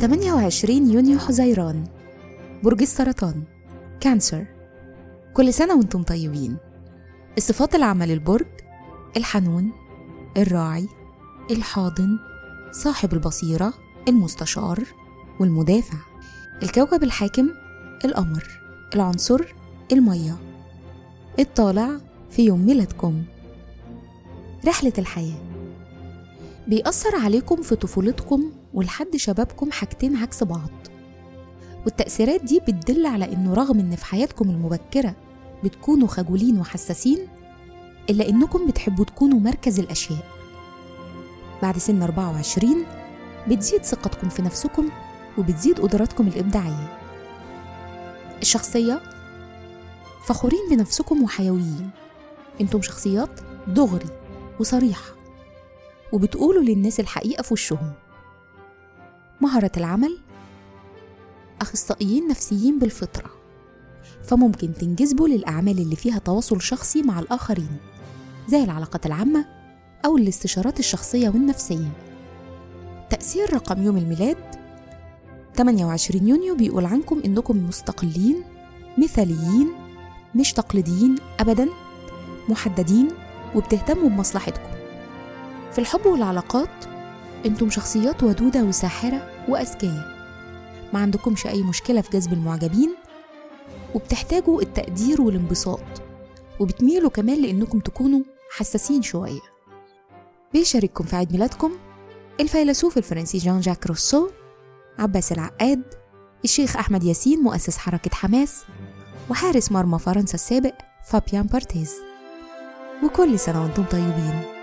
28 يونيو حزيران برج السرطان كانسر. كل سنة وأنتم طيبين. الصفات العامة للبرج الحنون الراعي الحاضن صاحب البصيرة المستشار والمدافع. الكوكب الحاكم القمر. العنصر المية. الطالع في يوم ميلادكم. رحلة الحياة. بيأثر عليكم في طفولتكم ولحد شبابكم حاجتين عكس بعض. والتأثيرات دي بتدل على إنه رغم إن في حياتكم المبكرة بتكونوا خجولين وحساسين إلا إنكم بتحبوا تكونوا مركز الأشياء. بعد سن 24 بتزيد ثقتكم في نفسكم وبتزيد قدراتكم الإبداعية. الشخصية فخورين بنفسكم وحيويين. إنتم شخصيات دغري وصريحة وبتقولوا للناس الحقيقة في وشهم. مهارة العمل أخصائيين نفسيين بالفطرة. فممكن تنجذبوا للأعمال اللي فيها تواصل شخصي مع الآخرين زي العلاقات العامة أو الاستشارات الشخصية والنفسية. تأثير رقم يوم الميلاد 28 يونيو بيقول عنكم إنكم مستقلين مثاليين مش تقليديين أبدا محددين وبتهتموا بمصلحتكم. في الحب والعلاقات أنتم شخصيات ودودة وساحرة وأذكياء. ما عندكمش أي مشكلة في جذب المعجبين؟ وبتحتاجوا التقدير والانبساط. وبتميلوا كمان لأنكم تكونوا حساسين شوية. بيشارككم في عيد ميلادكم؟ الفيلسوف الفرنسي جان جاك روسو عباس العقاد الشيخ أحمد ياسين مؤسس حركة حماس وحارس مرمى فرنسا السابق فابيان بارتيز. وكل سنة وأنتم طيبين.